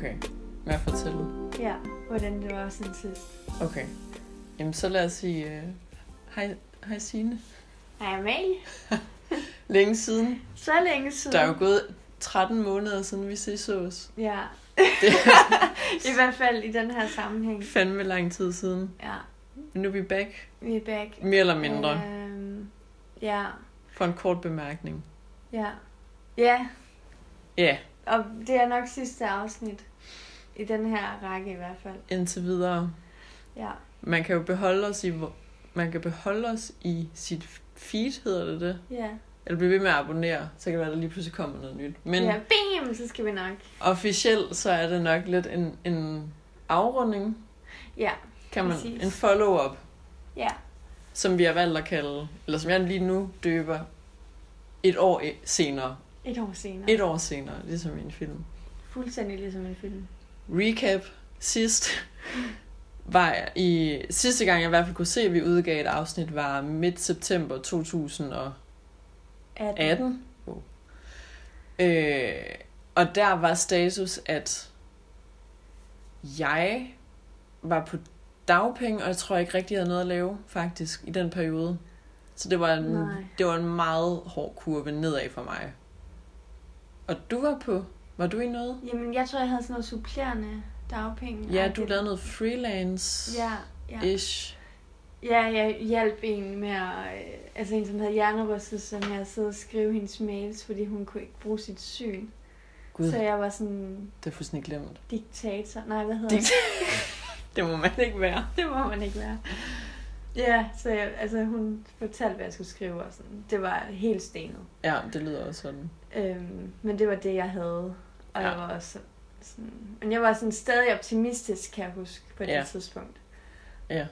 Okay. At fortælle. Ja, hvordan det var sådan sidst. Okay. Jamen, så lad os sige... Uh... Hej, hej Signe. Hej Amalie. Længe siden. Så længe siden. Der er jo gået 13 måneder siden, vi ses os. Ja, Det i hvert fald i den her sammenhæng. fandme lang tid siden. Ja, Men nu er vi back. vi er back. Mere eller mindre. Øhm, ja, For en kort bemærkning. ja. Ja, Ja, og det er nok sidste afsnit. I den her række i hvert fald. indtil videre. Ja, Man kan jo beholde os i... Man kan beholde os i sit feed, hedder det det? ja. Eller blive ved med at abonnere, så kan det være, at der lige pludselig kommer noget nyt. Men ja, bam, så skal vi nok. officielt, så er det nok lidt en, en afrunding, Ja, kan man, Præcis. en follow-up, ja, som vi har valgt at kalde, eller som jeg lige nu døber, et år senere. Et år senere. Et år senere, ligesom i en film. Fuldstændig ligesom en film. Recap. Sidst var i... Sidste gang, jeg i hvert fald kunne se, at vi udgav et afsnit, var midt september 2018. 18. Oh. Øh, og der var status, at jeg var på dagpenge, og jeg tror ikke rigtig, jeg havde noget at lave, faktisk, i den periode. Så det var en, Nej. det var en meget hård kurve nedad for mig. Og du var på... Var du i noget? Jamen, jeg tror, jeg havde sådan noget supplerende dagpenge. Ja, du lavede noget freelance Ja, ja. ish. Ja, jeg hjalp en med at... øh, Altså en, som havde hjernerystelse, med at sidde og skrive hendes mails, fordi hun kunne ikke bruge sit syn. Gud, Så jeg var sådan det er fuldstændig glemt. diktator. Nej, hvad hedder Dikt- det må man ikke være. det? Det må man ikke være. Ja, så jeg, altså, hun fortalte, hvad jeg skulle skrive, og sådan. Det var helt stenet. Ja, det lyder også sådan. Øhm, men det var det, jeg havde. Og Ja. jeg var også sådan... Men jeg var sådan stadig optimistisk, kan jeg huske, på det Ja. tidspunkt. Ja.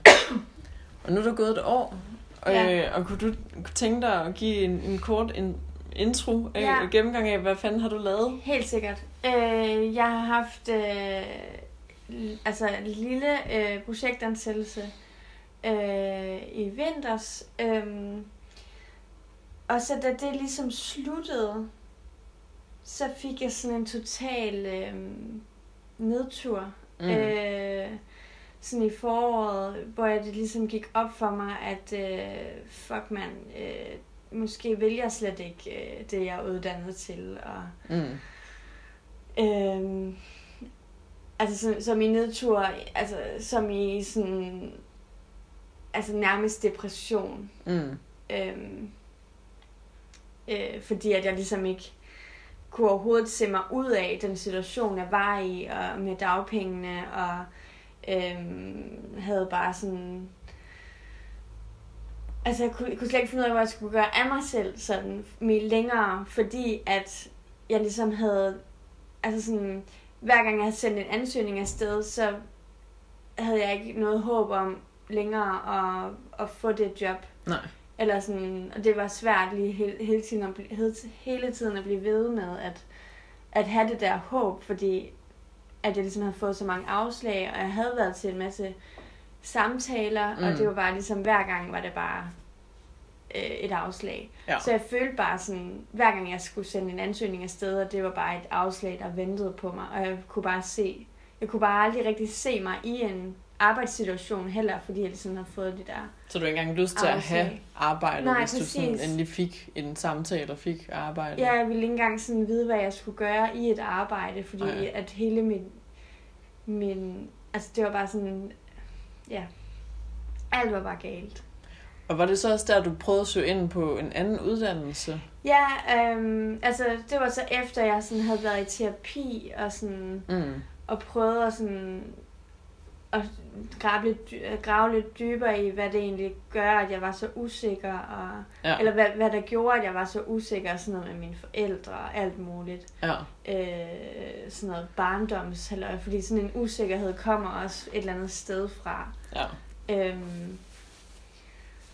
Og nu er der gået et år, og, Ja. ja. og kunne du tænke dig at give en, en kort en intro af, Ja. gennemgang af, hvad fanden har du lavet? Helt sikkert. Øh, jeg har haft øh, altså en lille øh, projektansættelse øh, i vinters. Øh, og så da det ligesom sluttede, så fik jeg sådan en total øh, nedtur. Mm. Øh, sådan i foråret, hvor jeg det ligesom gik op for mig, at øh, fuck man, øh, måske vil jeg slet ikke øh, det, jeg er uddannet til. Og, Mm. Øhm, altså som, som i nedtur, altså som i sådan, altså nærmest depression. Mm. Øhm, øh, fordi at jeg ligesom ikke kunne overhovedet se mig ud af den situation, jeg var i, og med dagpengene, og øhm, havde bare sådan... Altså, jeg kunne, jeg kunne slet ikke finde ud af, hvad jeg skulle gøre af mig selv sådan mere længere, fordi at jeg ligesom havde... Altså sådan, hver gang jeg havde sendt en ansøgning afsted, så havde jeg ikke noget håb om længere at, at få det job. Nej. Eller sådan, og det var svært lige hele, hele, tiden at blive, hele, hele tiden at blive ved med at, at have det der håb, fordi at jeg ligesom havde fået så mange afslag, og jeg havde været til en masse samtaler, mm. og det var bare ligesom, hver gang var det bare øh, et afslag. Ja. Så jeg følte bare sådan, hver gang jeg skulle sende en ansøgning afsted, og det var bare et afslag, der ventede på mig, og jeg kunne bare se, jeg kunne bare aldrig rigtig se mig i en arbejdssituation heller, fordi jeg ligesom havde fået det der Så du har ikke engang lyst til at have arbejdet, Nej, hvis du sådan præcis. endelig fik en samtale og fik arbejde? Ja, jeg ville ikke engang sådan vide, hvad jeg skulle gøre i et arbejde, fordi Nej. at hele min, min... Altså, det var bare sådan... Ja. Alt var bare galt. Og var det så også der, du prøvede at søge ind på en anden uddannelse? Ja, øhm, altså, det var så efter, jeg sådan havde været i terapi, og sådan... Mm. Og prøvet at sådan... At grave lidt, dy- grave lidt dybere i, hvad det egentlig gør, at jeg var så usikker, og, Ja. eller hvad, hvad der gjorde, at jeg var så usikker, sådan noget med mine forældre og alt muligt. ja. øh, sådan noget barndoms, eller, fordi sådan en usikkerhed kommer også et eller andet sted fra, Ja. øhm,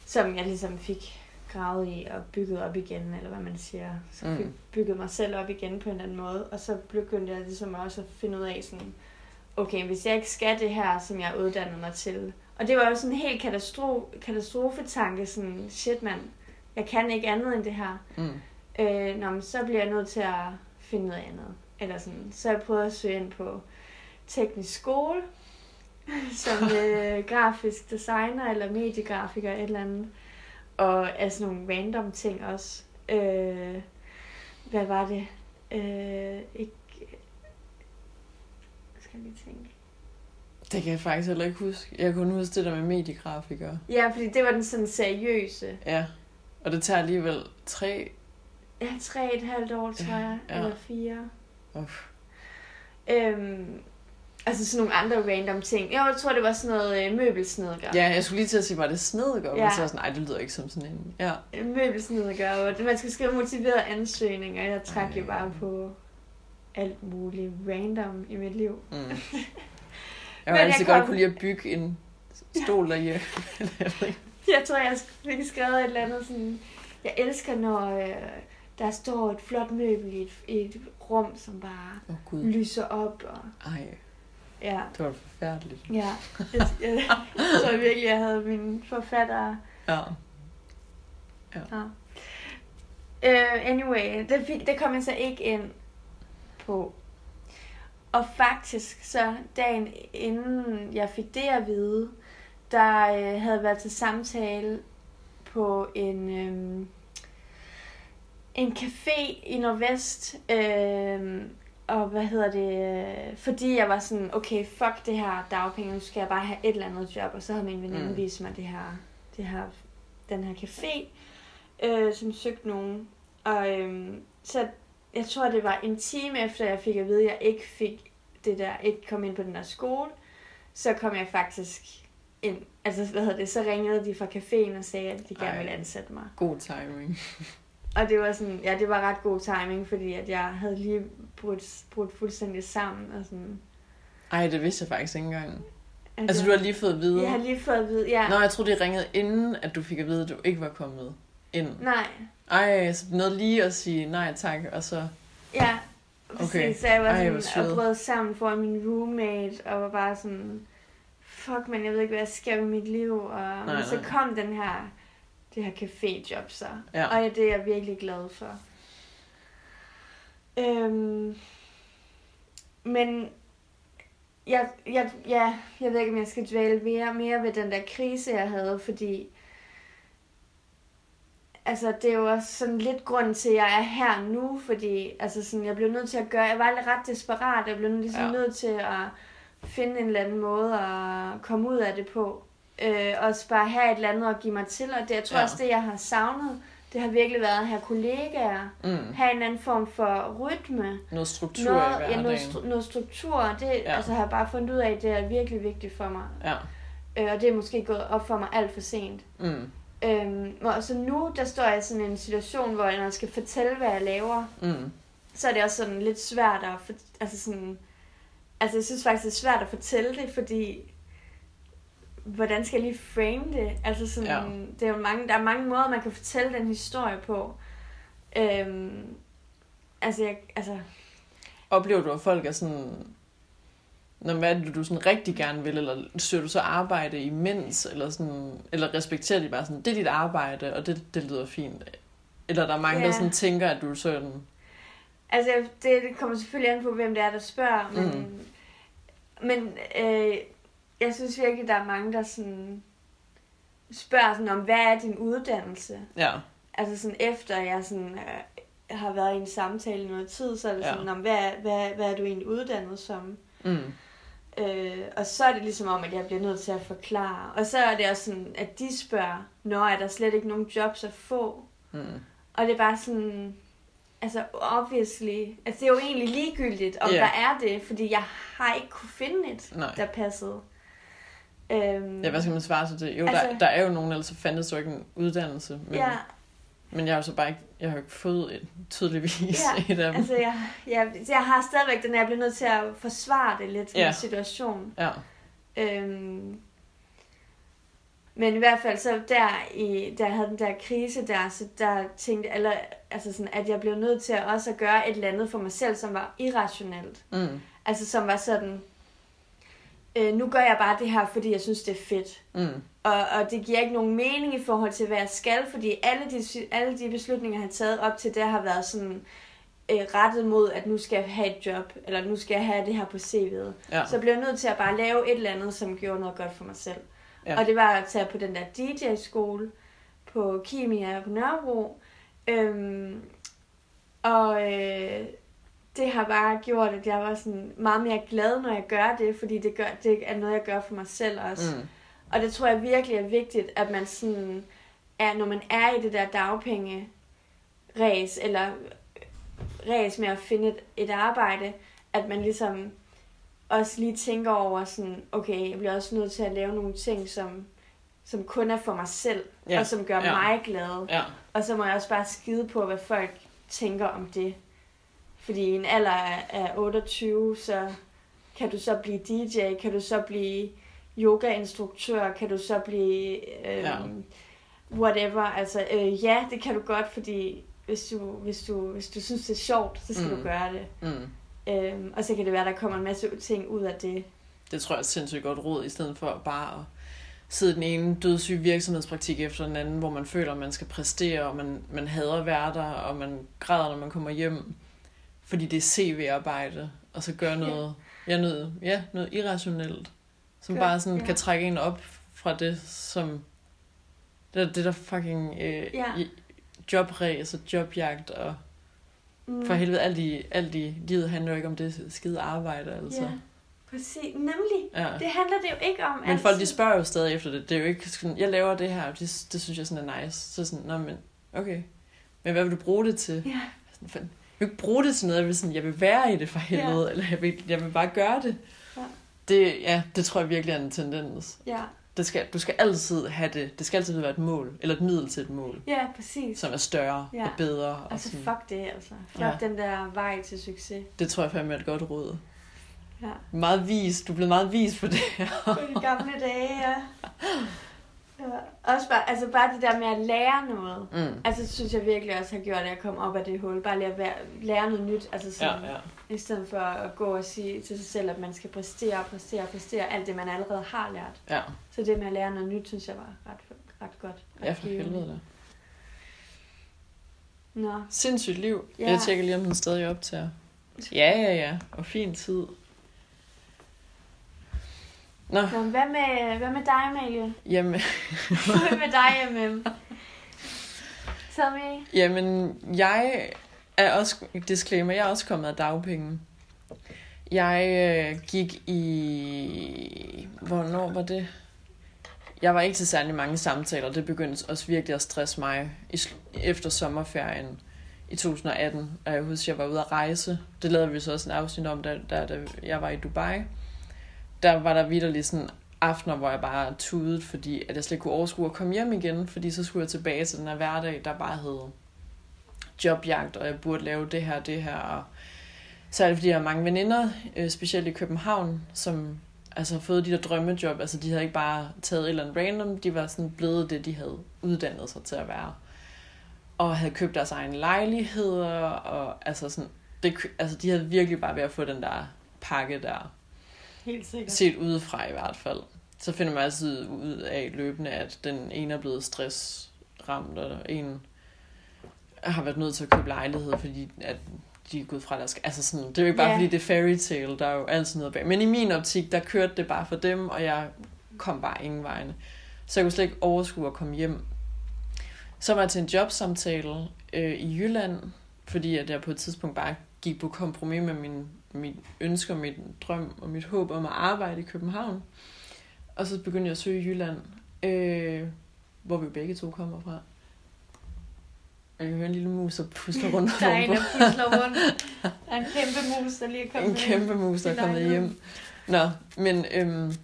som jeg ligesom fik gravet i og bygget op igen, eller hvad man siger. Så Mm. bygget mig selv op igen på en eller anden måde, og så begyndte jeg ligesom også at finde ud af sådan, okay, hvis jeg ikke skal det her, som jeg uddannet mig til, og det var jo sådan en helt katastro- katastrofetanke, sådan, shit mand, jeg kan ikke andet end det her. Mm. Øh, nå, men så bliver jeg nødt til at finde noget andet. eller sådan, så jeg prøvede at søge ind på teknisk skole, som øh, grafisk designer eller mediegrafiker et eller andet. Og altså nogle random ting også. Øh, hvad var det? Øh, ikke... Skal jeg lige tænke. Det kan jeg faktisk heller ikke huske. Jeg kunne huske det der med mediegrafikere. Ja, fordi det var den sådan seriøse. Ja. Og det tager alligevel tre... Ja, tre et halvt år, tror jeg. Ja. Eller fire. Uff. Øhm, altså sådan nogle andre random ting. Jo, Jeg tror, det var sådan noget øh, møbelsnedker. Ja, jeg skulle lige til at sige, var det snedgør? Ja. Men så var sådan, nej, det lyder ikke som sådan en... Ja. Møbelsnedker, og man skal skrive motiverede ansøgninger. Jeg trak Ej. jo bare på alt muligt random i mit liv. Mm. Jeg jeg altid kom- godt kunne lide at bygge en stol derhjemme. Jeg tror, jeg fik skrevet et eller andet sådan... Jeg elsker, når øh, der står et flot møbel i et, i et rum, som bare oh, Gud. lyser op. Og, Ej, ja, det var forfærdeligt. ja. Jeg, jeg, jeg tror virkelig, jeg havde min forfatter Ja. Ja. Uh, anyway, det, det kom jeg så ikke ind på. Og faktisk så dagen inden jeg fik det at vide, der øh, havde været til samtale på en, øh, en café i Nordvest. Øh, og hvad hedder det? øh, Fordi jeg var sådan, okay, fuck det her dagpenge, nu skal jeg bare have et eller andet job. Og så havde min veninde Mm. vist mig det her, det her, den her café, øh, som søgte nogen. Og øhm, så jeg tror, det var en time efter, jeg fik at vide, at jeg ikke fik det der, ikke kom ind på den der skole, så kom jeg faktisk ind. Altså, hvad hedder det, så ringede de fra caféen og sagde, at de gerne ville ansætte mig. God timing. Og det var sådan, ja, det var ret god timing, fordi at jeg havde lige brudt, brudt fuldstændig sammen. Og sådan, Ej, det vidste jeg faktisk ikke engang. Altså, jeg, du har lige fået at vide... Jeg har lige fået at vide, ja. Nå, jeg troede, de ringede inden, at du fik at vide, at du ikke var kommet ind. Nej, Ej, så nåede lige at sige nej tak, og så... Ja, præcis. Okay. Så jeg var Ej, sådan og brød sammen for min roommate, og var bare sådan, fuck man, jeg ved ikke, hvad jeg skal med mit liv. Og Nej, nej, så kom den her, det her caféjob så. Ja. Og det er jeg virkelig glad for. Øhm, men jeg, jeg, ja, jeg ved ikke, om jeg skal dvæle mere, mere ved den der krise, jeg havde, fordi altså, det er jo også sådan lidt grund til, at jeg er her nu, fordi altså, sådan, jeg blev nødt til at gøre, jeg var ret desperat, jeg blev ligesom Ja. nødt til at finde en eller anden måde at komme ud af det på. Øh, også bare have et eller andet at give mig til, og det, jeg tror Ja. også, det jeg har savnet, det har virkelig været at have kollegaer, Mm. have en anden form for rytme, Noget struktur noget, i ja, noget, stru- noget struktur, det ja. altså, har jeg bare fundet ud af, det er virkelig vigtigt for mig. Ja. Øh, og det er måske gået op for mig alt for sent. Mm. Øhm, og så nu, der står jeg i sådan en situation, hvor jeg skal fortælle, hvad jeg laver, Mm. så er det også sådan lidt svært at, for, altså sådan, altså jeg synes faktisk, det er svært at fortælle det, fordi hvordan skal jeg lige frame det? Altså sådan, Ja. det er jo mange, der er mange måder, man kan fortælle den historie på. Øhm, altså, jeg, altså, Oplever du, at folk er sådan... Når hvad er det, du sådan rigtig gerne vil, eller søger du så arbejde imens, eller, sådan, eller respekterer de bare sådan, det er dit arbejde, og det, det lyder fint? Eller er der mange, der Ja. sådan tænker, at du er sådan... altså det, det kommer selvfølgelig an på, hvem det er, der spørger, men, Mm. men øh, jeg synes virkelig, der er mange, der sådan spørger sådan om, hvad er din uddannelse? Ja, Altså sådan efter jeg sådan, øh, har været i en samtale i noget tid, så er det Ja. sådan, om, hvad, er- hvad, hvad er du egentlig uddannet som? mm. Øh, og så er det ligesom om, at jeg bliver nødt til at forklare. Og så er det også sådan, at de spørger, når er der slet ikke nogen jobs at få? Mm. Og det er bare sådan, altså obviously, altså det er jo egentlig ligegyldigt, om Ja. der er det, fordi jeg har ikke kunne finde et, Nej. der passede. Øhm, Ja, hvad skal man svare til det? Jo, Altså- der, der er jo nogen, ellers så fandtes jo ikke en uddannelse. Men, ja, men jeg har jo så bare ikke, jeg har fået et, tydeligvis Ja, et af dem. altså jeg, jeg, jeg har stadigvæk den, jeg bliver nødt til at forsvare det lidt, Ja. min situation. Ja, Øhm, men i hvert fald så der, i, der havde den der krise der, så der tænkte eller, altså sådan, at jeg blev nødt til at også at gøre et eller andet for mig selv, som var irrationelt. mm. Altså som var sådan, øh, nu gør jeg bare det her, fordi jeg synes, det er fedt. Mm. Og, og det giver ikke nogen mening i forhold til, hvad jeg skal, fordi alle de, alle de beslutninger, jeg har taget op til det, har været sådan øh, rettet mod, at nu skal jeg have et job, eller nu skal jeg have det her på CV'et. Ja. Så blev jeg nødt til at bare lave et eller andet, som gjorde noget godt for mig selv. Ja. Og det var at tage på den der DJ-skole på Kimia på Nørrebro. Øhm, og øh, det har bare gjort, at jeg var sådan meget mere glad, når jeg gør det, fordi det, gør, det er noget, jeg gør for mig selv også. Mm. Og det tror jeg virkelig er vigtigt, at man sådan er, når man er i det der dagpenge ræs, eller ræs med at finde et, et arbejde, at man ligesom også lige tænker over sådan, okay, jeg bliver også nødt til at lave nogle ting, som, som kun er for mig selv, Ja. og som gør ja. mig glad. Ja. Og så må jeg også bare skide på, hvad folk tænker om det. Fordi i en alder af af 28, så kan du så blive DJ, kan du så blive yogainstruktør, kan du så blive øh, Ja. whatever. Altså, øh, ja, det kan du godt, fordi hvis du, hvis du, hvis du synes, det er sjovt, så skal Mm. du gøre det. Mm. Øhm, og så kan det være, der kommer en masse ting ud af det. Det tror jeg er sindssygt godt råd, i stedet for bare at sidde den ene dødssyge virksomhedspraktik efter den anden, hvor man føler, at man skal præstere, og man, man hader der, og man græder, når man kommer hjem, fordi det er CV-arbejde, og så gør noget, ja, noget, ja, noget irrationelt, som Gør- bare sådan ja. kan trække en op fra det, som det, det der fucking øh, Ja. jobræs og jobjagt, og Mm. for helvede, alt i, alt i livet handler jo ikke om det skide arbejde, altså. Ja, præcis. Nemlig. Ja. Det handler det jo ikke om. Men folk, de spørger jo stadig efter det. Det er jo ikke sådan, jeg laver det her, det, det synes jeg sådan er nice. Så sådan, nå men, okay. Men hvad vil du bruge det til? Ja, Sådan, "Fanden, Jeg vil ikke bruge det til noget, jeg vil, sådan, jeg vil være i det for helvede, ja. eller jeg vil, jeg vil bare gøre det. Ja. Det, ja, det tror jeg virkelig er en tendens. ja. Det skal, du skal altid have det. Det skal altid være et mål, eller et middel til et mål, ja præcis. som er større Ja. og bedre. Og Altså, sådan. fuck det, altså. Fuck Ja. den der vej til succes. Det tror jeg fandme er et godt råd. Ja. Meget vis. Du blevet meget vis på det her. På de gamle dage, ja. ja. Også bare, altså bare det der med at lære noget. Mm. Altså, synes jeg virkelig også har gjort, at jeg kom op af det hul. Bare lære, være- lære noget nyt. Altså Ja, sådan, ja. I stedet for at gå og sige til sig selv, at man skal præstere, præstere, præstere. Alt det, man allerede har lært. Ja, Så det med at lære noget nyt, synes jeg var ret, ret godt. Ret ja for helvede da. Nå, Sindssygt liv. Ja. Ja. Jeg tjekker lige, om den stadig optager. Ja, ja, ja. Og fin tid. Nå, Nå hvad, med, hvad med dig, Amalie? jamen, hvad med dig, MM? Tommy? jamen, jeg er også, disclaimer, jeg er også kommet af dagpenge. Jeg øh, gik i, hvornår var det? Jeg var ikke til særlig mange samtaler. Det begyndte også virkelig at stresse mig i, efter sommerferien i 2018. Og jeg husker, jeg var ude at rejse. Det lavede vi så også en afsnit om, da, da, da jeg var i Dubai. Der var der vidderligt sådan aftener, hvor jeg bare tudede, fordi at jeg slet ikke kunne overskue at komme hjem igen, fordi så skulle jeg tilbage til den her hverdag, der bare hed jobjagt, og jeg burde lave det her, det her, og så er det, fordi jeg har mange veninder, øh, specielt i København, som altså har fået de der drømmejob. Altså de havde ikke bare taget et eller andet random, de var sådan blevet det, de havde uddannet sig til at være. Og havde købt deres egen lejligheder, og altså sådan, det, altså de havde virkelig bare ved at få den der pakke der, Helt sikkert. set udefra i hvert fald. Så finder man altid ud af løbende, at den ene er blevet stressramt, og en har været nødt til at købe lejlighed, fordi at de er gået fra deres... Altså sådan, det er jo ikke bare, Ja. fordi det er fairy tale, der er jo altid noget bag. Men i min optik, der kørte det bare for dem, og jeg kom bare ingen vegne. Så jeg kunne slet ikke overskue at komme hjem. Så var jeg til en jobsamtale øh, i Jylland, fordi at jeg på et tidspunkt bare gik på kompromis med min, mit ønske og mit drøm og mit håb om at arbejde i København. Og så begyndte jeg at søge i Jylland, øh, hvor vi begge to kommer fra. Jeg kan høre en lille mus, der pusler rundt Der er en, der pusler rundt. Der er en kæmpe mus, der lige er kommet en kæmpe mus, der er kommet hjem. Nå, men øhm,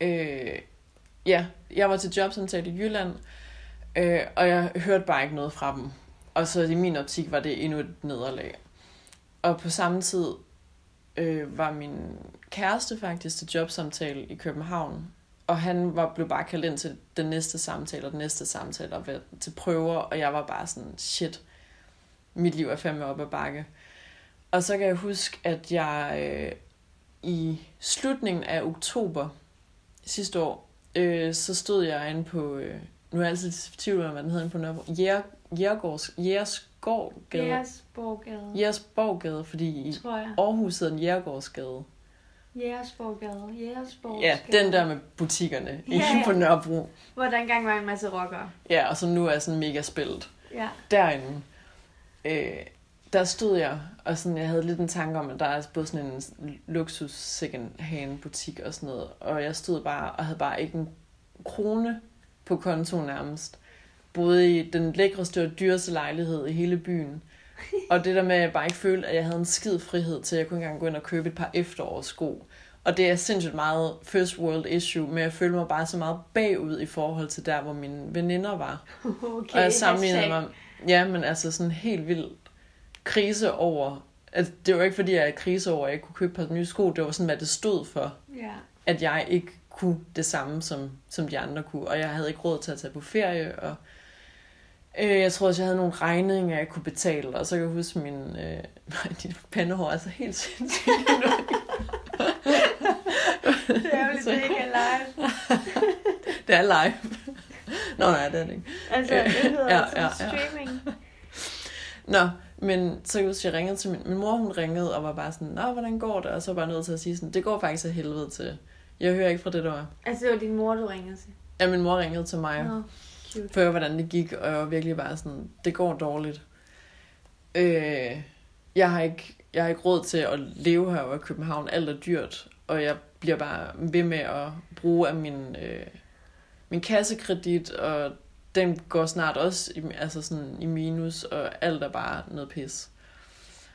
øh, ja, jeg var til jobsamtale i Jylland, øh, og jeg hørte bare ikke noget fra dem. Og så i min optik var det endnu et nederlag. Og på samme tid øh, var min kæreste faktisk til jobsamtale i København. Og han var, blev bare kaldt ind til den næste samtale og den næste samtale og til prøver. Og jeg var bare sådan, shit, mit liv er fandme op ad bakke. Og så kan jeg huske, at jeg øh, i slutningen af oktober sidste år, øh, så stod jeg inde på, øh, nu er jeg altid i tvivl om, hvad den hedder på Nørrebro, Jæger, Jægergårds, Jægers Jægersgårdgade. Jægersborggade, Jægersborggade, fordi i tror jeg. Aarhus hedder den Jægergårdsgade. Jægersborggade, Jægersborggade. Ja, den der med butikkerne ja. ja. på Nørrebro. Hvor der engang var en masse rockere. Ja, og som nu er sådan mega spillet. Ja. Derinde, øh, der stod jeg, og sådan, jeg havde lidt en tanke om, at der er både sådan en luksus second hand butik og sådan noget. Og jeg stod bare og havde bare ikke en krone på kontoen nærmest. Boede i den lækreste og dyreste lejlighed i hele byen. Og det der med, at jeg bare ikke følte, at jeg havde en skid frihed til, at jeg kunne engang gå ind og købe et par efterårssko. Og det er sindssygt meget first world issue, men jeg følte mig bare så meget bagud i forhold til der, hvor mine veninder var. Okay, og jeg sammenlignede mig, ja, men altså sådan helt vild krise over, altså det var ikke fordi, jeg er krise over, at jeg ikke kunne købe et par nye sko, det var sådan, hvad det stod for, Ja. at jeg ikke kunne det samme, som, som de andre kunne, og jeg havde ikke råd til at tage på ferie, og øh, jeg tror også, jeg havde nogle regninger, jeg kunne betale, og så kan jeg huske min, øh, dit pandehår er så helt sindssygt. Det er jo Så- ikke live. det er live. Nå, nej, det er det ikke. Altså, det hedder Ja, ja, ja, ja, streaming. Nå, men så kan jeg ringede til min, min mor, hun ringede og var bare sådan, Nå, hvordan går det? Og så var jeg nødt til at sige sådan, det går faktisk af helvede til. Jeg hører ikke fra det, der var. Altså, det var din mor, du ringede til. Ja, min mor ringede til mig, Nå, cute. for hvordan det gik, og jeg var virkelig bare sådan, det går dårligt. Øh, jeg har ikke, jeg har ikke råd til at leve her i København. Alt er dyrt, og jeg bliver bare ved med at bruge af min, øh, min kassekredit, og den går snart også i, altså sådan i minus, og alt er bare noget pis.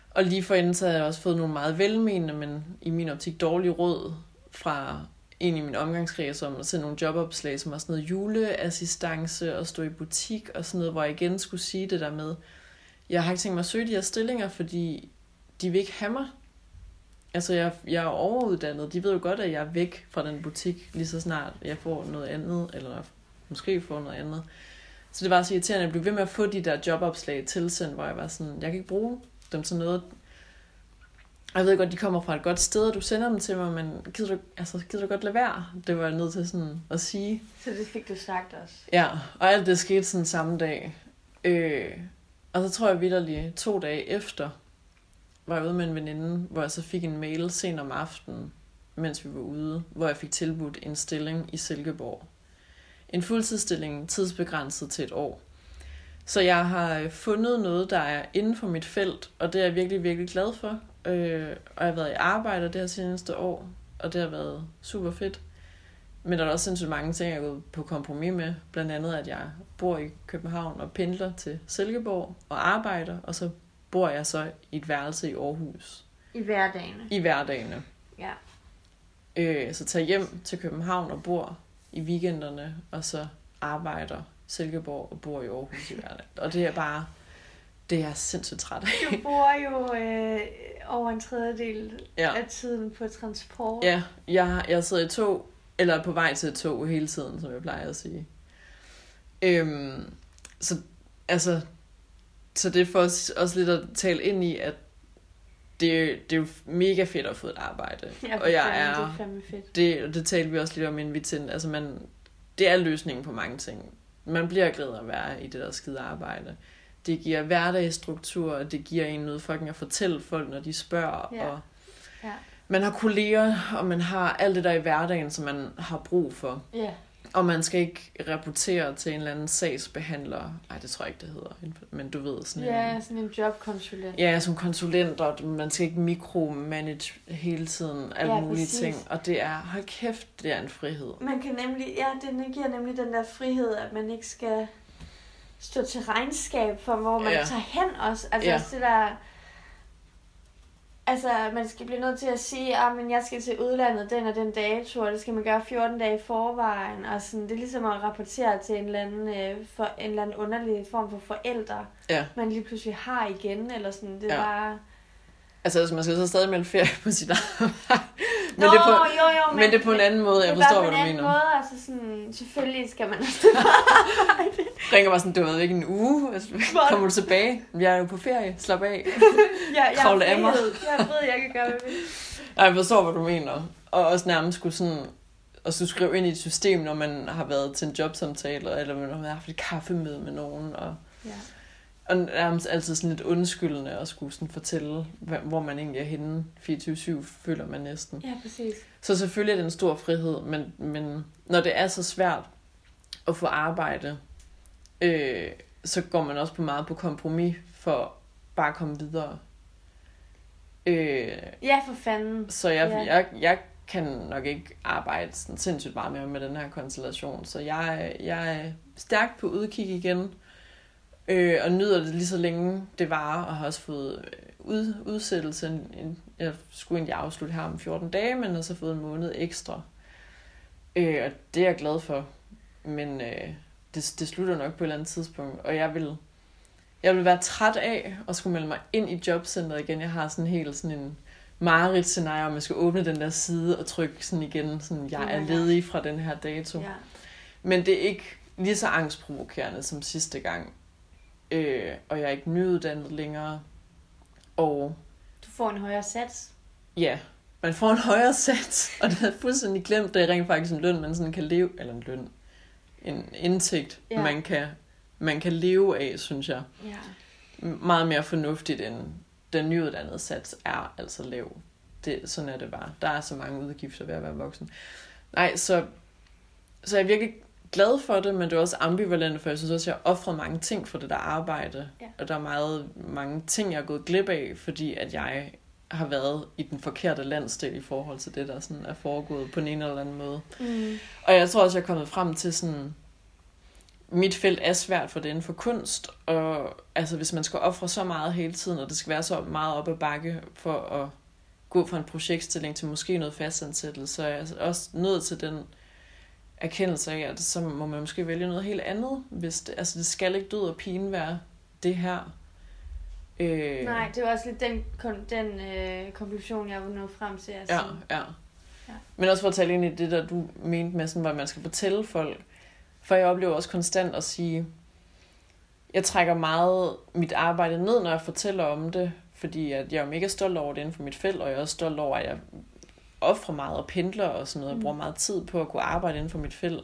Og lige for inden, så har jeg også fået nogle meget velmenende, men i min optik dårlige råd fra ind i min omgangskreds om at sende nogle jobopslag, som var sådan noget juleassistance og stå i butik og sådan noget, hvor jeg igen skulle sige det der med, jeg har ikke tænkt mig at søge de her stillinger, fordi de vil ikke have mig. Altså, jeg, jeg er overuddannet. De ved jo godt, at jeg er væk fra den butik, lige så snart jeg får noget andet, eller måske får noget andet. Så det var så irriterende, at jeg blev ved med at få de der jobopslag tilsendt, hvor jeg var sådan, jeg kan ikke bruge dem til noget. Og Jeg ved godt, de kommer fra et godt sted, og du sender dem til mig, men gider du, altså, gider du godt lade være? Det var jeg nødt til sådan at sige. Så det fik du sagt også. Ja, og alt det skete sådan samme dag. Øh, og så tror jeg vidderlig to dage efter, var jeg ude med en veninde, hvor jeg så fik en mail sent om aftenen, mens vi var ude, hvor jeg fik tilbudt en stilling i Silkeborg. En fuldtidsstilling tidsbegrænset til et år. Så jeg har øh, fundet noget, der er inden for mit felt, og det er jeg virkelig, virkelig glad for. Øh, og jeg har været i arbejde det her seneste år, og det har været super fedt. Men der er også sindssygt mange ting, jeg er gået på kompromis med. Blandt andet, at jeg bor i København og pendler til Silkeborg og arbejder, og så bor jeg så i et værelse i Aarhus I hverdagene. i hverdagene. Ja. Øh, så tager hjem til København og bor i weekenderne, og så arbejder Silkeborg og bor i Aarhus i hverdagen. Og det er bare, det er jeg sindssygt træt af. Du bor jo øh, over en tredjedel Ja. af tiden på transport. Ja, jeg, jeg sidder i tog, eller er på vej til et tog hele tiden, som jeg plejer at sige. Øhm, så, altså, så det er for os også lidt at tale ind i, at det, det er jo mega fedt at få et arbejde. Ja, og jeg fandme, Det er, er fandme fedt. det, det talte vi også lidt om inden vi tændte, altså man, det er løsningen på mange ting. Man bliver glad at være i det der skide arbejde. Det giver hverdagsstruktur, og det giver en noget fucking at fortælle folk, når de spørger. Ja. Og Ja. man har kolleger, og man har alt det der i hverdagen, som man har brug for. Ja. Og man skal ikke rapportere til en eller anden sagsbehandler. Nej, det tror jeg ikke, det hedder. Men du ved, sådan en... ja, sådan en jobkonsulent. Ja, som konsulent, og man skal ikke mikromanage hele tiden alle Ja, mulige præcis. ting. Og det er, hold kæft, det er en frihed. Man kan nemlig, ja, det giver nemlig den der frihed, at man ikke skal stå til regnskab for, hvor man Ja. tager hen også. Altså Ja. også det der... Altså, man skal blive nødt til at sige, at men jeg skal til udlandet den og den dato, og det skal man gøre 14 dage i forvejen. Og sådan, det er ligesom at rapportere til en eller anden, øh, for, en eller anden underlig form for forældre, Ja. man lige pludselig har igen. Eller sådan, det er Ja. bare... Altså, altså, man skal så stadig melde ferie på sit arbejde. men, Nå, det er på, jo, jo, men det er på en anden måde. Jeg det er forstår, bare hvad på du en anden mener. måde, altså sådan, selvfølgelig skal man også Ringer bare sådan, du ved ikke en uge. Altså, kommer du tilbage? Jeg er jo på ferie. Slap af. jeg, jeg Kravle er af mig. Jeg ved, jeg kan gøre, hvad jeg vil. Ej, jeg forstår, hvad du mener. Og også nærmest skulle sådan... Og så skrive ind i et system, når man har været til en jobsamtale, eller man har haft et kaffemøde med nogen. Og, Ja. Og nærmest altid sådan lidt undskyldende at skulle sådan fortælle, hvor man egentlig er henne 24-7, føler man næsten. Ja, præcis. Så selvfølgelig er det en stor frihed, men, men når det er så svært at få arbejde, øh, så går man også på meget på kompromis for bare at komme videre. Øh, Ja, for fanden. så jeg, Ja. jeg, jeg kan nok ikke arbejde sådan sindssygt meget mere med den her konstellation. Så jeg, jeg er stærkt på udkig igen, øh, og nyder det lige så længe det varer, og har også fået øh, ud, udsættelse. En, en, jeg skulle egentlig afslutte her om 14 dage, men har så fået en måned ekstra. Øh, og det er jeg glad for. Men øh, det, det slutter nok på et eller andet tidspunkt, og jeg vil, jeg vil være træt af at skulle melde mig ind i jobcentret igen. Jeg har sådan helt sådan en mareridt scenarie, om jeg skal åbne den der side og trykke sådan igen, sådan jeg er ledig fra den her dato. Ja. Men det er ikke lige så angstprovokerende som sidste gang. Øh, og jeg er ikke nyuddannet længere. Og Du får en højere sats. ja, man får en højere sats, og det havde fuldstændig glemt, det er rent faktisk en løn, man sådan kan leve, eller en løn, en indtægt, Ja. man, kan, man kan leve af, synes jeg. Ja. Meget mere fornuftigt, end den nyuddannede sats er altså lav. Det, sådan er det bare. Der er så mange udgifter ved at være voksen. Nej, så, så jeg virkelig glad for det, men det er også ambivalent, for jeg synes også, at jeg offret mange ting for det der arbejde. Ja. Og der er meget, mange ting, jeg er gået glip af, fordi at jeg har været i den forkerte landsdel i forhold til det, der sådan er foregået på en eller anden måde. Mm. Og jeg tror også, jeg er kommet frem til sådan... Mit felt er svært for det inden for kunst, og altså, hvis man skal ofre så meget hele tiden, og det skal være så meget op ad bakke for at gå fra en projektstilling til måske noget fastansættelse, så er jeg også nødt til den erkendelse af, at så må man måske vælge noget helt andet. Hvis det, altså, det skal ikke død og pine være det her. Øh, Nej, det var også lidt den, kon- den øh, konklusion, jeg var nået frem til. Altså. Ja, ja. Ja. Men også for at tale ind i det, der du mente med, sådan, hvad man skal fortælle folk. For jeg oplever også konstant at sige, jeg trækker meget mit arbejde ned, når jeg fortæller om det, fordi at jeg er mega stolt over det inden for mit felt, og jeg er også stolt over, at jeg offrer meget og pendler og sådan noget, og Mm. bruger meget tid på at kunne arbejde inden for mit felt.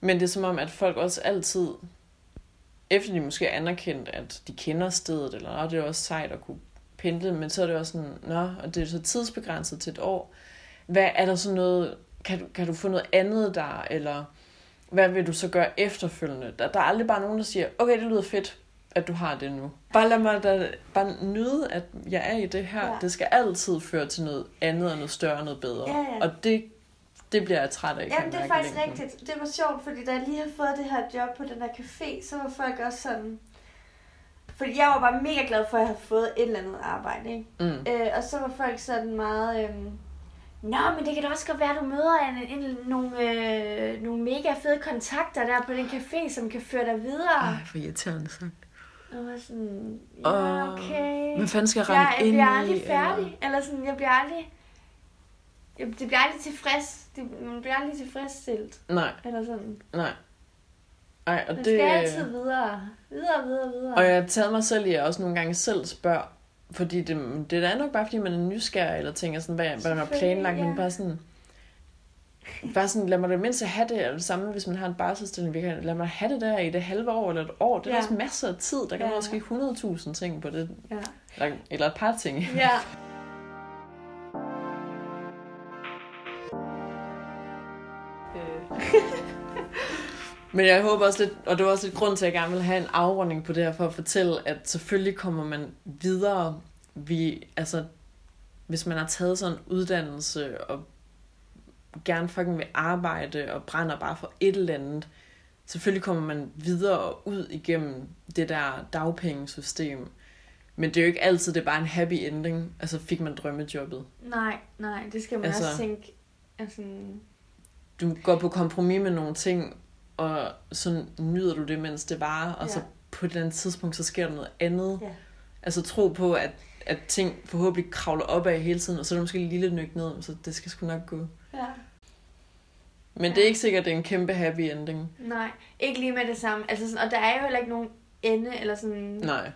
Men det er som om, at folk også altid, efter de måske er anerkendt, at de kender stedet, eller Nå, det er også sejt at kunne pendle, men så er det også sådan, nå, og det er så tidsbegrænset til et år. Hvad er der så noget, kan du, kan du få noget andet der, eller hvad vil du så gøre efterfølgende? Der, der er aldrig bare nogen, der siger, okay, det lyder fedt, at du har det nu. Bare lad mig da bare nyde, at jeg er i det her. Ja. Det skal altid føre til noget andet og noget større og noget bedre. Ja, ja. Og det, det bliver jeg træt af. Jamen, det er faktisk længden. rigtigt. Det var sjovt, fordi da jeg lige havde fået det her job på den der café, så var folk også sådan... Fordi jeg var bare mega glad for, at jeg havde fået et eller andet arbejde, ikke? Mm. Øh, og så var folk sådan meget... Øhm, Nå, men det kan da også godt være, at du møder en, en, nogle, øh, nogle mega fede kontakter der på den café, som kan føre dig videre. Ej, for irriterende sagt. Og jeg var sådan, ja, okay. Hvad fanden skal jeg jeg, rende jeg ind bliver i? aldrig færdig. Eller? Eller sådan, jeg bliver aldrig... Jeg, det bliver aldrig tilfreds. Det, man bliver aldrig tilfredsstillet. Nej, Eller sådan. nej. Ej, og Man det, skal altid videre. Videre, videre, videre. Og jeg har taget mig selv i, at jeg også nogle gange selv spørger, fordi det, det er nok bare, fordi man er nysgerrig, eller tænker sådan, hvad, hvad man har planlagt, Selvfølgelig, men ja. bare sådan, bare sådan, lad mig det mindst have det, eller det samme, hvis man har en barselsstilling, vi kan, lad mig have det der i det halve år, eller et år, det er Ja. også masser af tid, der kan Ja, ja. måske ja. 100.000 ting på det, Ja. eller, eller et par ting. ja. Men jeg håber også lidt, og det var også lidt grund til, at jeg gerne vil have en afrunding på det her, for at fortælle, at selvfølgelig kommer man videre. Vi, altså, hvis man har taget sådan en uddannelse, og gerne fucking vil arbejde, og brænder bare for et eller andet, selvfølgelig kommer man videre ud igennem det der dagpengesystem. Men det er jo ikke altid, det er bare en happy ending. Altså fik man drømmejobbet. Nej, nej, det skal man Altså- også tænke. Altså, Du går på kompromis med nogle ting, og så nyder du det, mens det varer, og Ja. så på et eller andet tidspunkt, så sker der noget andet. Ja. Altså tro på, at, at ting forhåbentlig kravler op af hele tiden, og så er der måske en lille nyk ned, så det skal sgu nok gå. Men det er ikke sikkert, at det er en kæmpe happy ending. Nej, ikke lige med det samme. Altså sådan, og der er jo heller ikke nogen ende, eller sådan, Nej.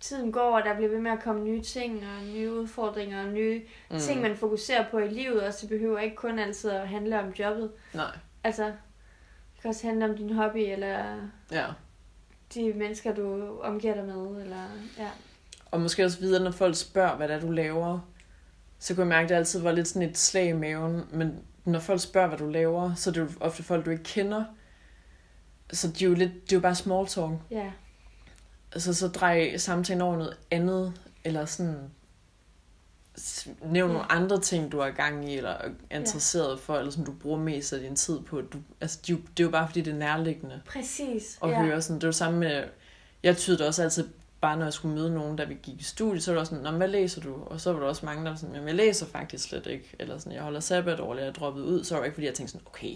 tiden går, og der bliver ved med at komme nye ting, og nye udfordringer, og nye mm. ting, man fokuserer på i livet, og så behøver ikke kun altid at handle om jobbet. Nej. Altså, det kan også handle om din hobby, eller Ja. de mennesker, du omgiver dig med, eller ja. Og måske også videre, når folk spørger, hvad det er, du laver, så kunne jeg mærke, at det altid var lidt sådan et slag i maven. Men når folk spørger, hvad du laver, så er det jo ofte folk, du ikke kender. Så det er jo, lidt, det er jo bare small talk. Ja, Altså, så drej samtalen over noget andet, eller sådan nævn nogle Ja. andre ting, du er i gang i, eller er interesseret for, eller som du bruger mest af din tid på. Du, altså, det, er jo, det er jo bare, fordi det er nærliggende præcis. at ja. høre sådan. Det er jo samme med, jeg tydede også altid, bare når jeg skulle møde nogen, da vi gik i studie, så var det også sådan, "Nå, men hvad læser du? Og så var der også mange, der var sådan, jamen jeg læser faktisk slet ikke. Eller sådan, jeg holder sabbatår, eller jeg er droppet ud. Så var det ikke, fordi jeg tænkte sådan, okay,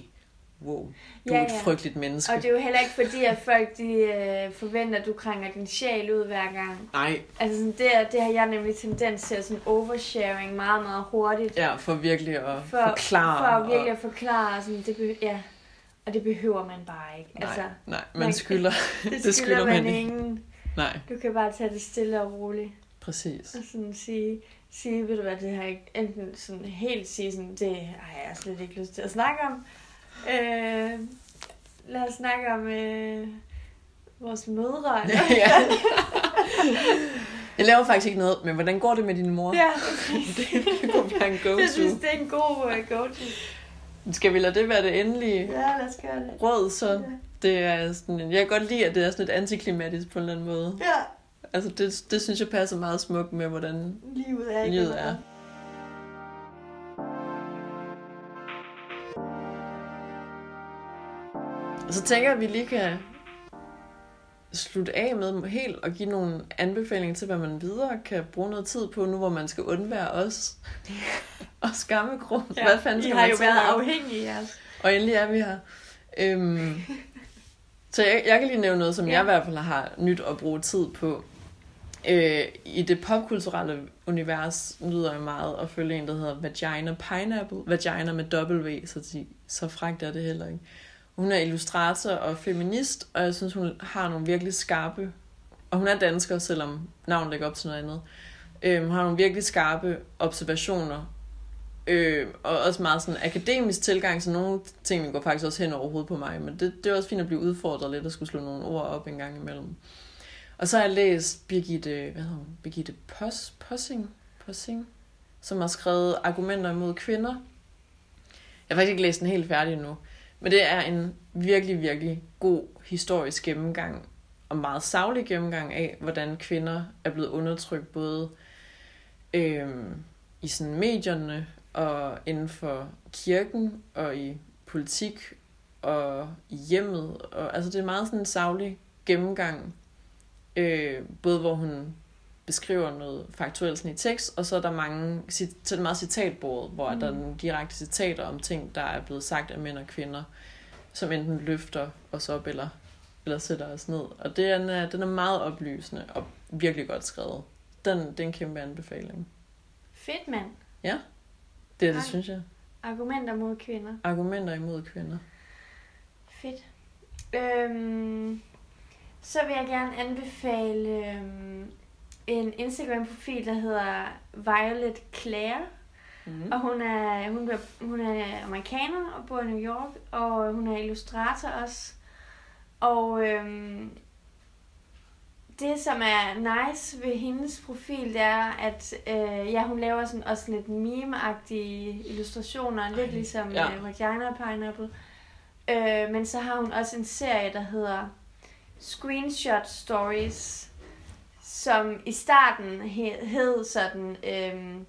wow, du Ja, er et ja. frygteligt menneske. Og det er jo heller ikke fordi, at folk de, øh, forventer, at du krænger din sjæl ud hver gang. Nej, Altså sådan, det, det har jeg nemlig tendens til, sådan oversharing meget, meget hurtigt. ja, for virkelig at for, forklare. For at virkelig og, at forklare, sådan, det be, ja. Og det behøver man bare ikke. nej, Altså, nej, man- man skylder. det, det skylder skylder man, man ingen. Nej, Du kan bare tage det stille og roligt. præcis. Og sådan sige, sige ved du hvad, det har ikke, enten sådan helt sige sådan, det har jeg slet ikke lyst til at snakke om. Øh, lad os snakke om øh, vores mødre. eller- ja. Jeg laver faktisk ikke noget, men hvordan går det med din mor? ja, det, det kunne være en jeg synes, go-to. det er en god uh, go-to. Skal vi lade det være det endelige Ja, lad os gøre det. råd, så Ja. det er sådan, jeg kan godt lide, at det er sådan lidt antiklimatisk på en eller anden måde. Ja, Altså, det, det synes jeg passer meget smukt med, hvordan livet er livet er. Og så tænker jeg, at vi lige kan slutte af med helt og give nogle anbefalinger til, hvad man videre kan bruge noget tid på, nu hvor man skal undvære os og skammekrum. Ja, hvad fanden I skal har man jo været afhængige af os. Og endelig er vi her. Øhm, så jeg, jeg kan lige nævne noget, som ja. Jeg i hvert fald har nyt at bruge tid på. Øh, I det popkulturelle univers nyder jeg meget at følge en, der hedder Vagina Pineapple. Vagina med W, så, de, så fragt er det heller ikke. Hun er illustrator og feminist, og jeg synes, hun har nogle virkelig skarpe... Og hun er dansker, selvom navnet lægger op til noget andet. Øh, hun har nogle virkelig skarpe observationer Øh, og også meget sådan akademisk tilgang, så nogle ting går faktisk også hen over hovedet på mig, men det, det er også fint at blive udfordret lidt og skulle slå nogle ord op en gang imellem. Og så har jeg læst Birgitte, hvad hedder hun? Birgitte Pos, Possing, Possing, som har skrevet argumenter imod kvinder. Jeg har faktisk ikke læst den helt færdig endnu, men det er en virkelig, virkelig god historisk gennemgang og meget savlig gennemgang af, hvordan kvinder er blevet undertrykt både øh, i sådan medierne og inden for kirken og i politik og i hjemmet. Og, altså det er meget sådan en savlig gennemgang, øh, både hvor hun beskriver noget faktuelt sådan i tekst, og så er der mange, så er det meget citatbordet, hvor mm. der er nogle direkte citater om ting, der er blevet sagt af mænd og kvinder, som enten løfter os op eller, eller sætter os ned. Og det er, den, er, den er meget oplysende og virkelig godt skrevet. Den, det er en kæmpe anbefaling. Fedt, mand. Det er det, Nej. synes jeg. Argumenter mod kvinder. Argumenter imod kvinder. Fedt. Øhm, så vil jeg gerne anbefale øhm, en Instagram-profil, der hedder Violet Claire. Mm. Og hun er, hun, er, hun er amerikaner og bor i New York, og hun er illustrator også. Og øhm, det, som er nice ved hendes profil, det er, at øh, ja, hun laver sådan også lidt meme-agtige illustrationer, Ej, lidt ligesom ja. øh, Vagina Pineapple. Øh, men så har hun også en serie, der hedder Screenshot Stories, som i starten hed, hed sådan øhm,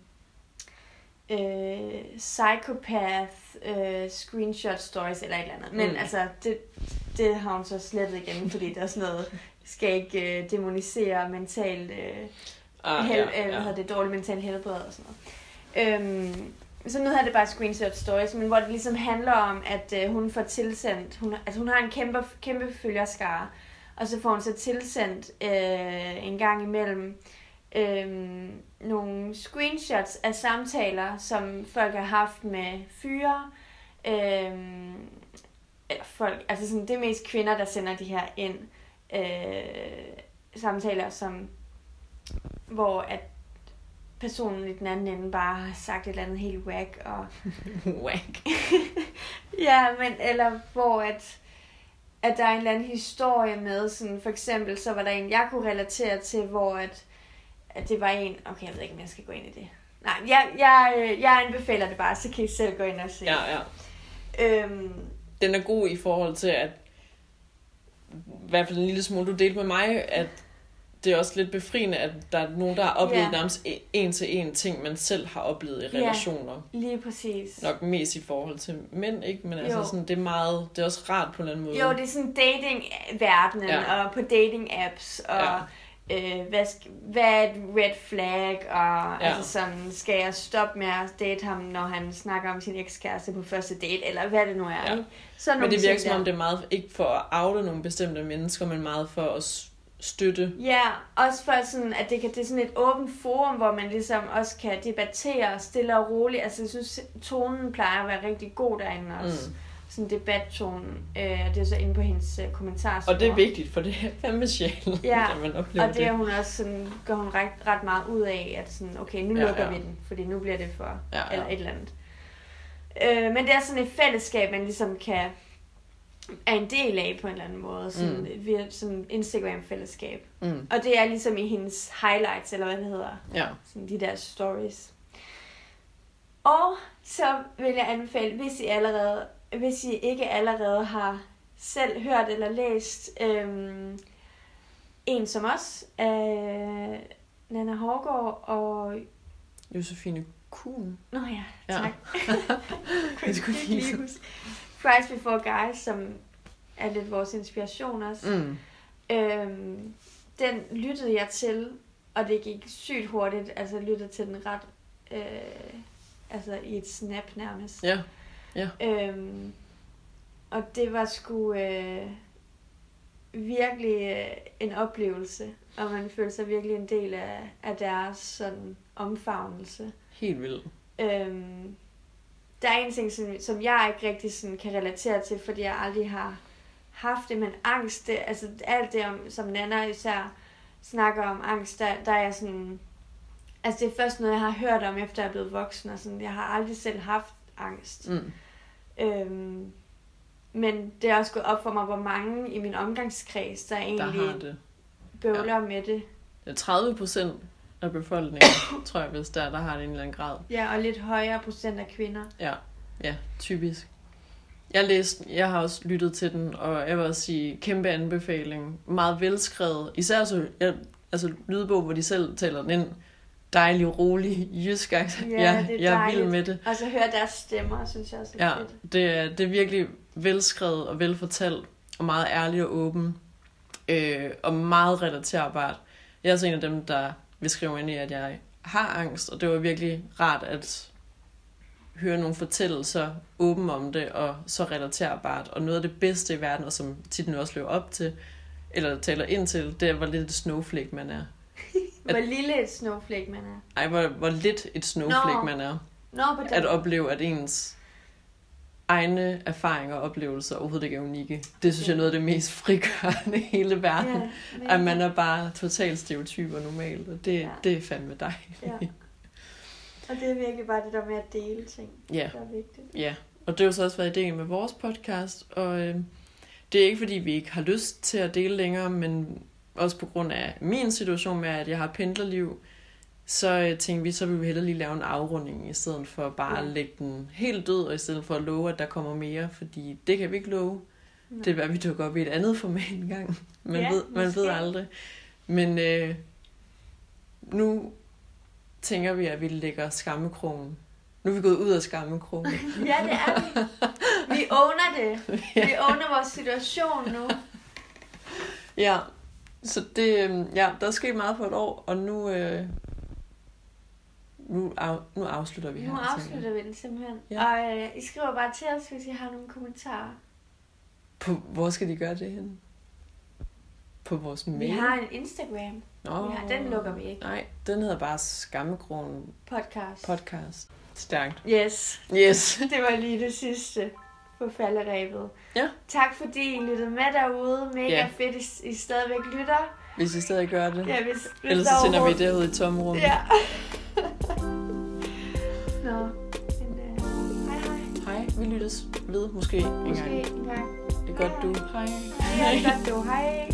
øh, Psychopath øh, Screenshot Stories eller et eller andet. Men Mm. mm. altså, det, det har hun så slettet igen, fordi det er sådan noget, skal ikke øh, demonisere mentalt øh, Ah, hel, ja, øh, hvad ja. hedder det, dårligt mentalt helbred og sådan noget. Øhm, så nu hedder det bare screenshot stories, men hvor det ligesom handler om, at øh, hun får tilsendt, hun, altså hun har en kæmpe, kæmpe følgerskare, og så får hun så tilsendt øh, en gang imellem øh, nogle screenshots af samtaler, som folk har haft med fyre, øh, eller folk, altså sådan, det er mest kvinder, der sender de her ind, øh, samtaler, som hvor at personen i den anden ende bare har sagt et eller andet helt whack, og Whack. ja, men eller hvor at at der er en eller anden historie med, sådan for eksempel, så var der en, jeg kunne relatere til, hvor at, at det var en, okay, jeg ved ikke, om jeg skal gå ind i det. Nej, jeg, jeg, øh, jeg anbefaler det bare, så kan I selv gå ind og se. Ja, ja. Øhm, Den er god i forhold til, at i hvert fald en lille smule, du delte med mig, at det er også lidt befriende, at der er nogen, der har oplevet Ja. nærmest en til en ting, man selv har oplevet i Ja. relationer. lige præcis. Nok mest i forhold til mænd, ikke? Men altså sådan, det er meget, det er også rart på en eller anden måde. Jo, det er sådan dating-verdenen, Ja. ja. og på dating-apps, og Ja. ja. øh, hvad, hvad er et red flag, og Ja. ja. altså sådan, skal jeg stoppe med at date ham, når han snakker om sin ekskæreste på første date, eller hvad det nu er, Ja. ikke? Sådan Men det virker som om, det er meget, ikke for at oute nogle bestemte mennesker, men meget for at støtte. Ja, også for sådan, at det, kan, det er sådan et åbent forum, hvor man ligesom også kan debattere stille og roligt. Altså, jeg synes, tonen plejer at være rigtig god derinde også. Mm. Sådan debattonen. Øh, og det er så inde på hendes øh, kommentarspor. Og det er vigtigt, for det er fandme sjældent, Ja, at man oplever Og det er hun også sådan, går hun ret, ret meget ud af, at sådan, okay, nu Ja, lukker ja. vi den, fordi nu bliver det for, Ja, ja. eller et eller andet. Øh, men det er sådan et fællesskab, man ligesom kan, er en del af på en eller anden måde, sådan, Mm. via sådan Instagram-fællesskab. Mm. Og det er ligesom i hendes highlights, eller hvad det hedder, Ja. sådan de der stories. Og så vil jeg anbefale, hvis I allerede, hvis I ikke allerede har selv hørt eller læst øhm, en som os, af Nana Hårgaard og... Josefine Kuhn. Nå ja, Ja. tak. Jeg skulle lige- huske. Price Before Guys, som er lidt vores inspiration også. Mm. Øhm, den lyttede jeg til, og det gik sygt hurtigt. Altså, jeg lyttede til den ret... Øh, altså, i et snap nærmest. Ja. Øhm, og det var sgu øh, virkelig øh, en oplevelse, og man følte sig virkelig en del af, af deres sådan omfavnelse. Helt vildt. Øhm, der er en ting, som, som jeg ikke rigtig sådan kan relatere til, fordi jeg aldrig har haft det, men angst, det, altså alt det, om, som Nana især snakker om angst, der, der er jeg sådan... Altså det er først noget, jeg har hørt om, efter jeg er blevet voksen, og sådan, jeg har aldrig selv haft angst. Mm. Øhm, men det er også gået op for mig, hvor mange i min omgangskreds, der Der egentlig det. bøvler ja. med det. Er 30 procent af befolkningen, tror jeg, hvis der, der har det en eller anden grad. Ja, og lidt højere procent af kvinder. Ja, ja, typisk. Jeg læste, jeg har også lyttet til den, og jeg vil også sige, kæmpe anbefaling. Meget velskrevet. Især så, jeg, altså lydbog, hvor de selv taler den ind. Dejlig, rolig, jysk. accent. Ja, jeg, det er jeg er vild med det. Og så høre deres stemmer, synes jeg også er Ja, fedt. det er, det er virkelig velskrevet og velfortalt, og meget ærlig og åben, øh, og meget relaterbart. Jeg er også en af dem, der vil skrive ind i, at jeg har angst, og det var virkelig rart at høre nogle fortællelser åben om det, og så relaterbart. Og noget af det bedste i verden, og som titlen også lever op til, eller taler ind til, det er, hvor lidt et snowflake man er. Hvor lille et snowflake man er. Ej, hvor, hvor lidt et snowflake Nå. man er. Nå, på den. at opleve, at ens egne erfaringer og oplevelser overhovedet ikke er unikke. Det synes jeg er noget af det mest frigørende i hele verden. Ja, at man er bare totalt stereotyp og normal, og det, Ja. det er fandme dejligt. Ja. Og det er virkelig bare det der med at dele ting, Ja, der er vigtigt. ja. Og det har jo så også været ideen med vores podcast, og øh, det er ikke fordi, vi ikke har lyst til at dele længere, men også på grund af min situation med, at jeg har pendlerliv, så øh, tænkte vi, så vil vi hellere lige lave en afrunding, i stedet for bare Ja. at lægge den helt død, og i stedet for at love, at der kommer mere, fordi det kan vi ikke love. Det er, hvad vi dukker op i et andet format en gang. Man, Ja, ved, man ved aldrig. Men øh, nu tænker vi, at vi lægger skammekrogen. Nu er vi gået ud af skammekrogen. ja, det er vi. Vi owner det. Vi owner vores situation nu. ja, så det, øh, ja, der er sket meget på et år, og nu, øh, nu, af, nu afslutter vi her. Nu tænker jeg. afslutter vi den simpelthen. Ja. Og øh, I skriver bare til os, hvis I har nogle kommentarer. På, hvor skal de gøre det hen? På vores mail? Vi har en Instagram Nå, vi har- den lukker vi ikke. Nej, den hedder bare Skammekrogen podcast. podcast. Stærkt. Yes, Yes. det var lige det sidste på falderæbet. Ja. Tak fordi I lyttede med derude. Mega Ja. fedt, I, I stadigvæk lytter. Hvis I stadig gør det. Ja, hvis, hvis Ellers så sender vi det ud i tomrummet. Ja. Nå, men øh, hej hej. Hej, vi lyttes ved måske en Måske gang. en gang. Det godt, du. Hej. Ha' det godt, du. Hej.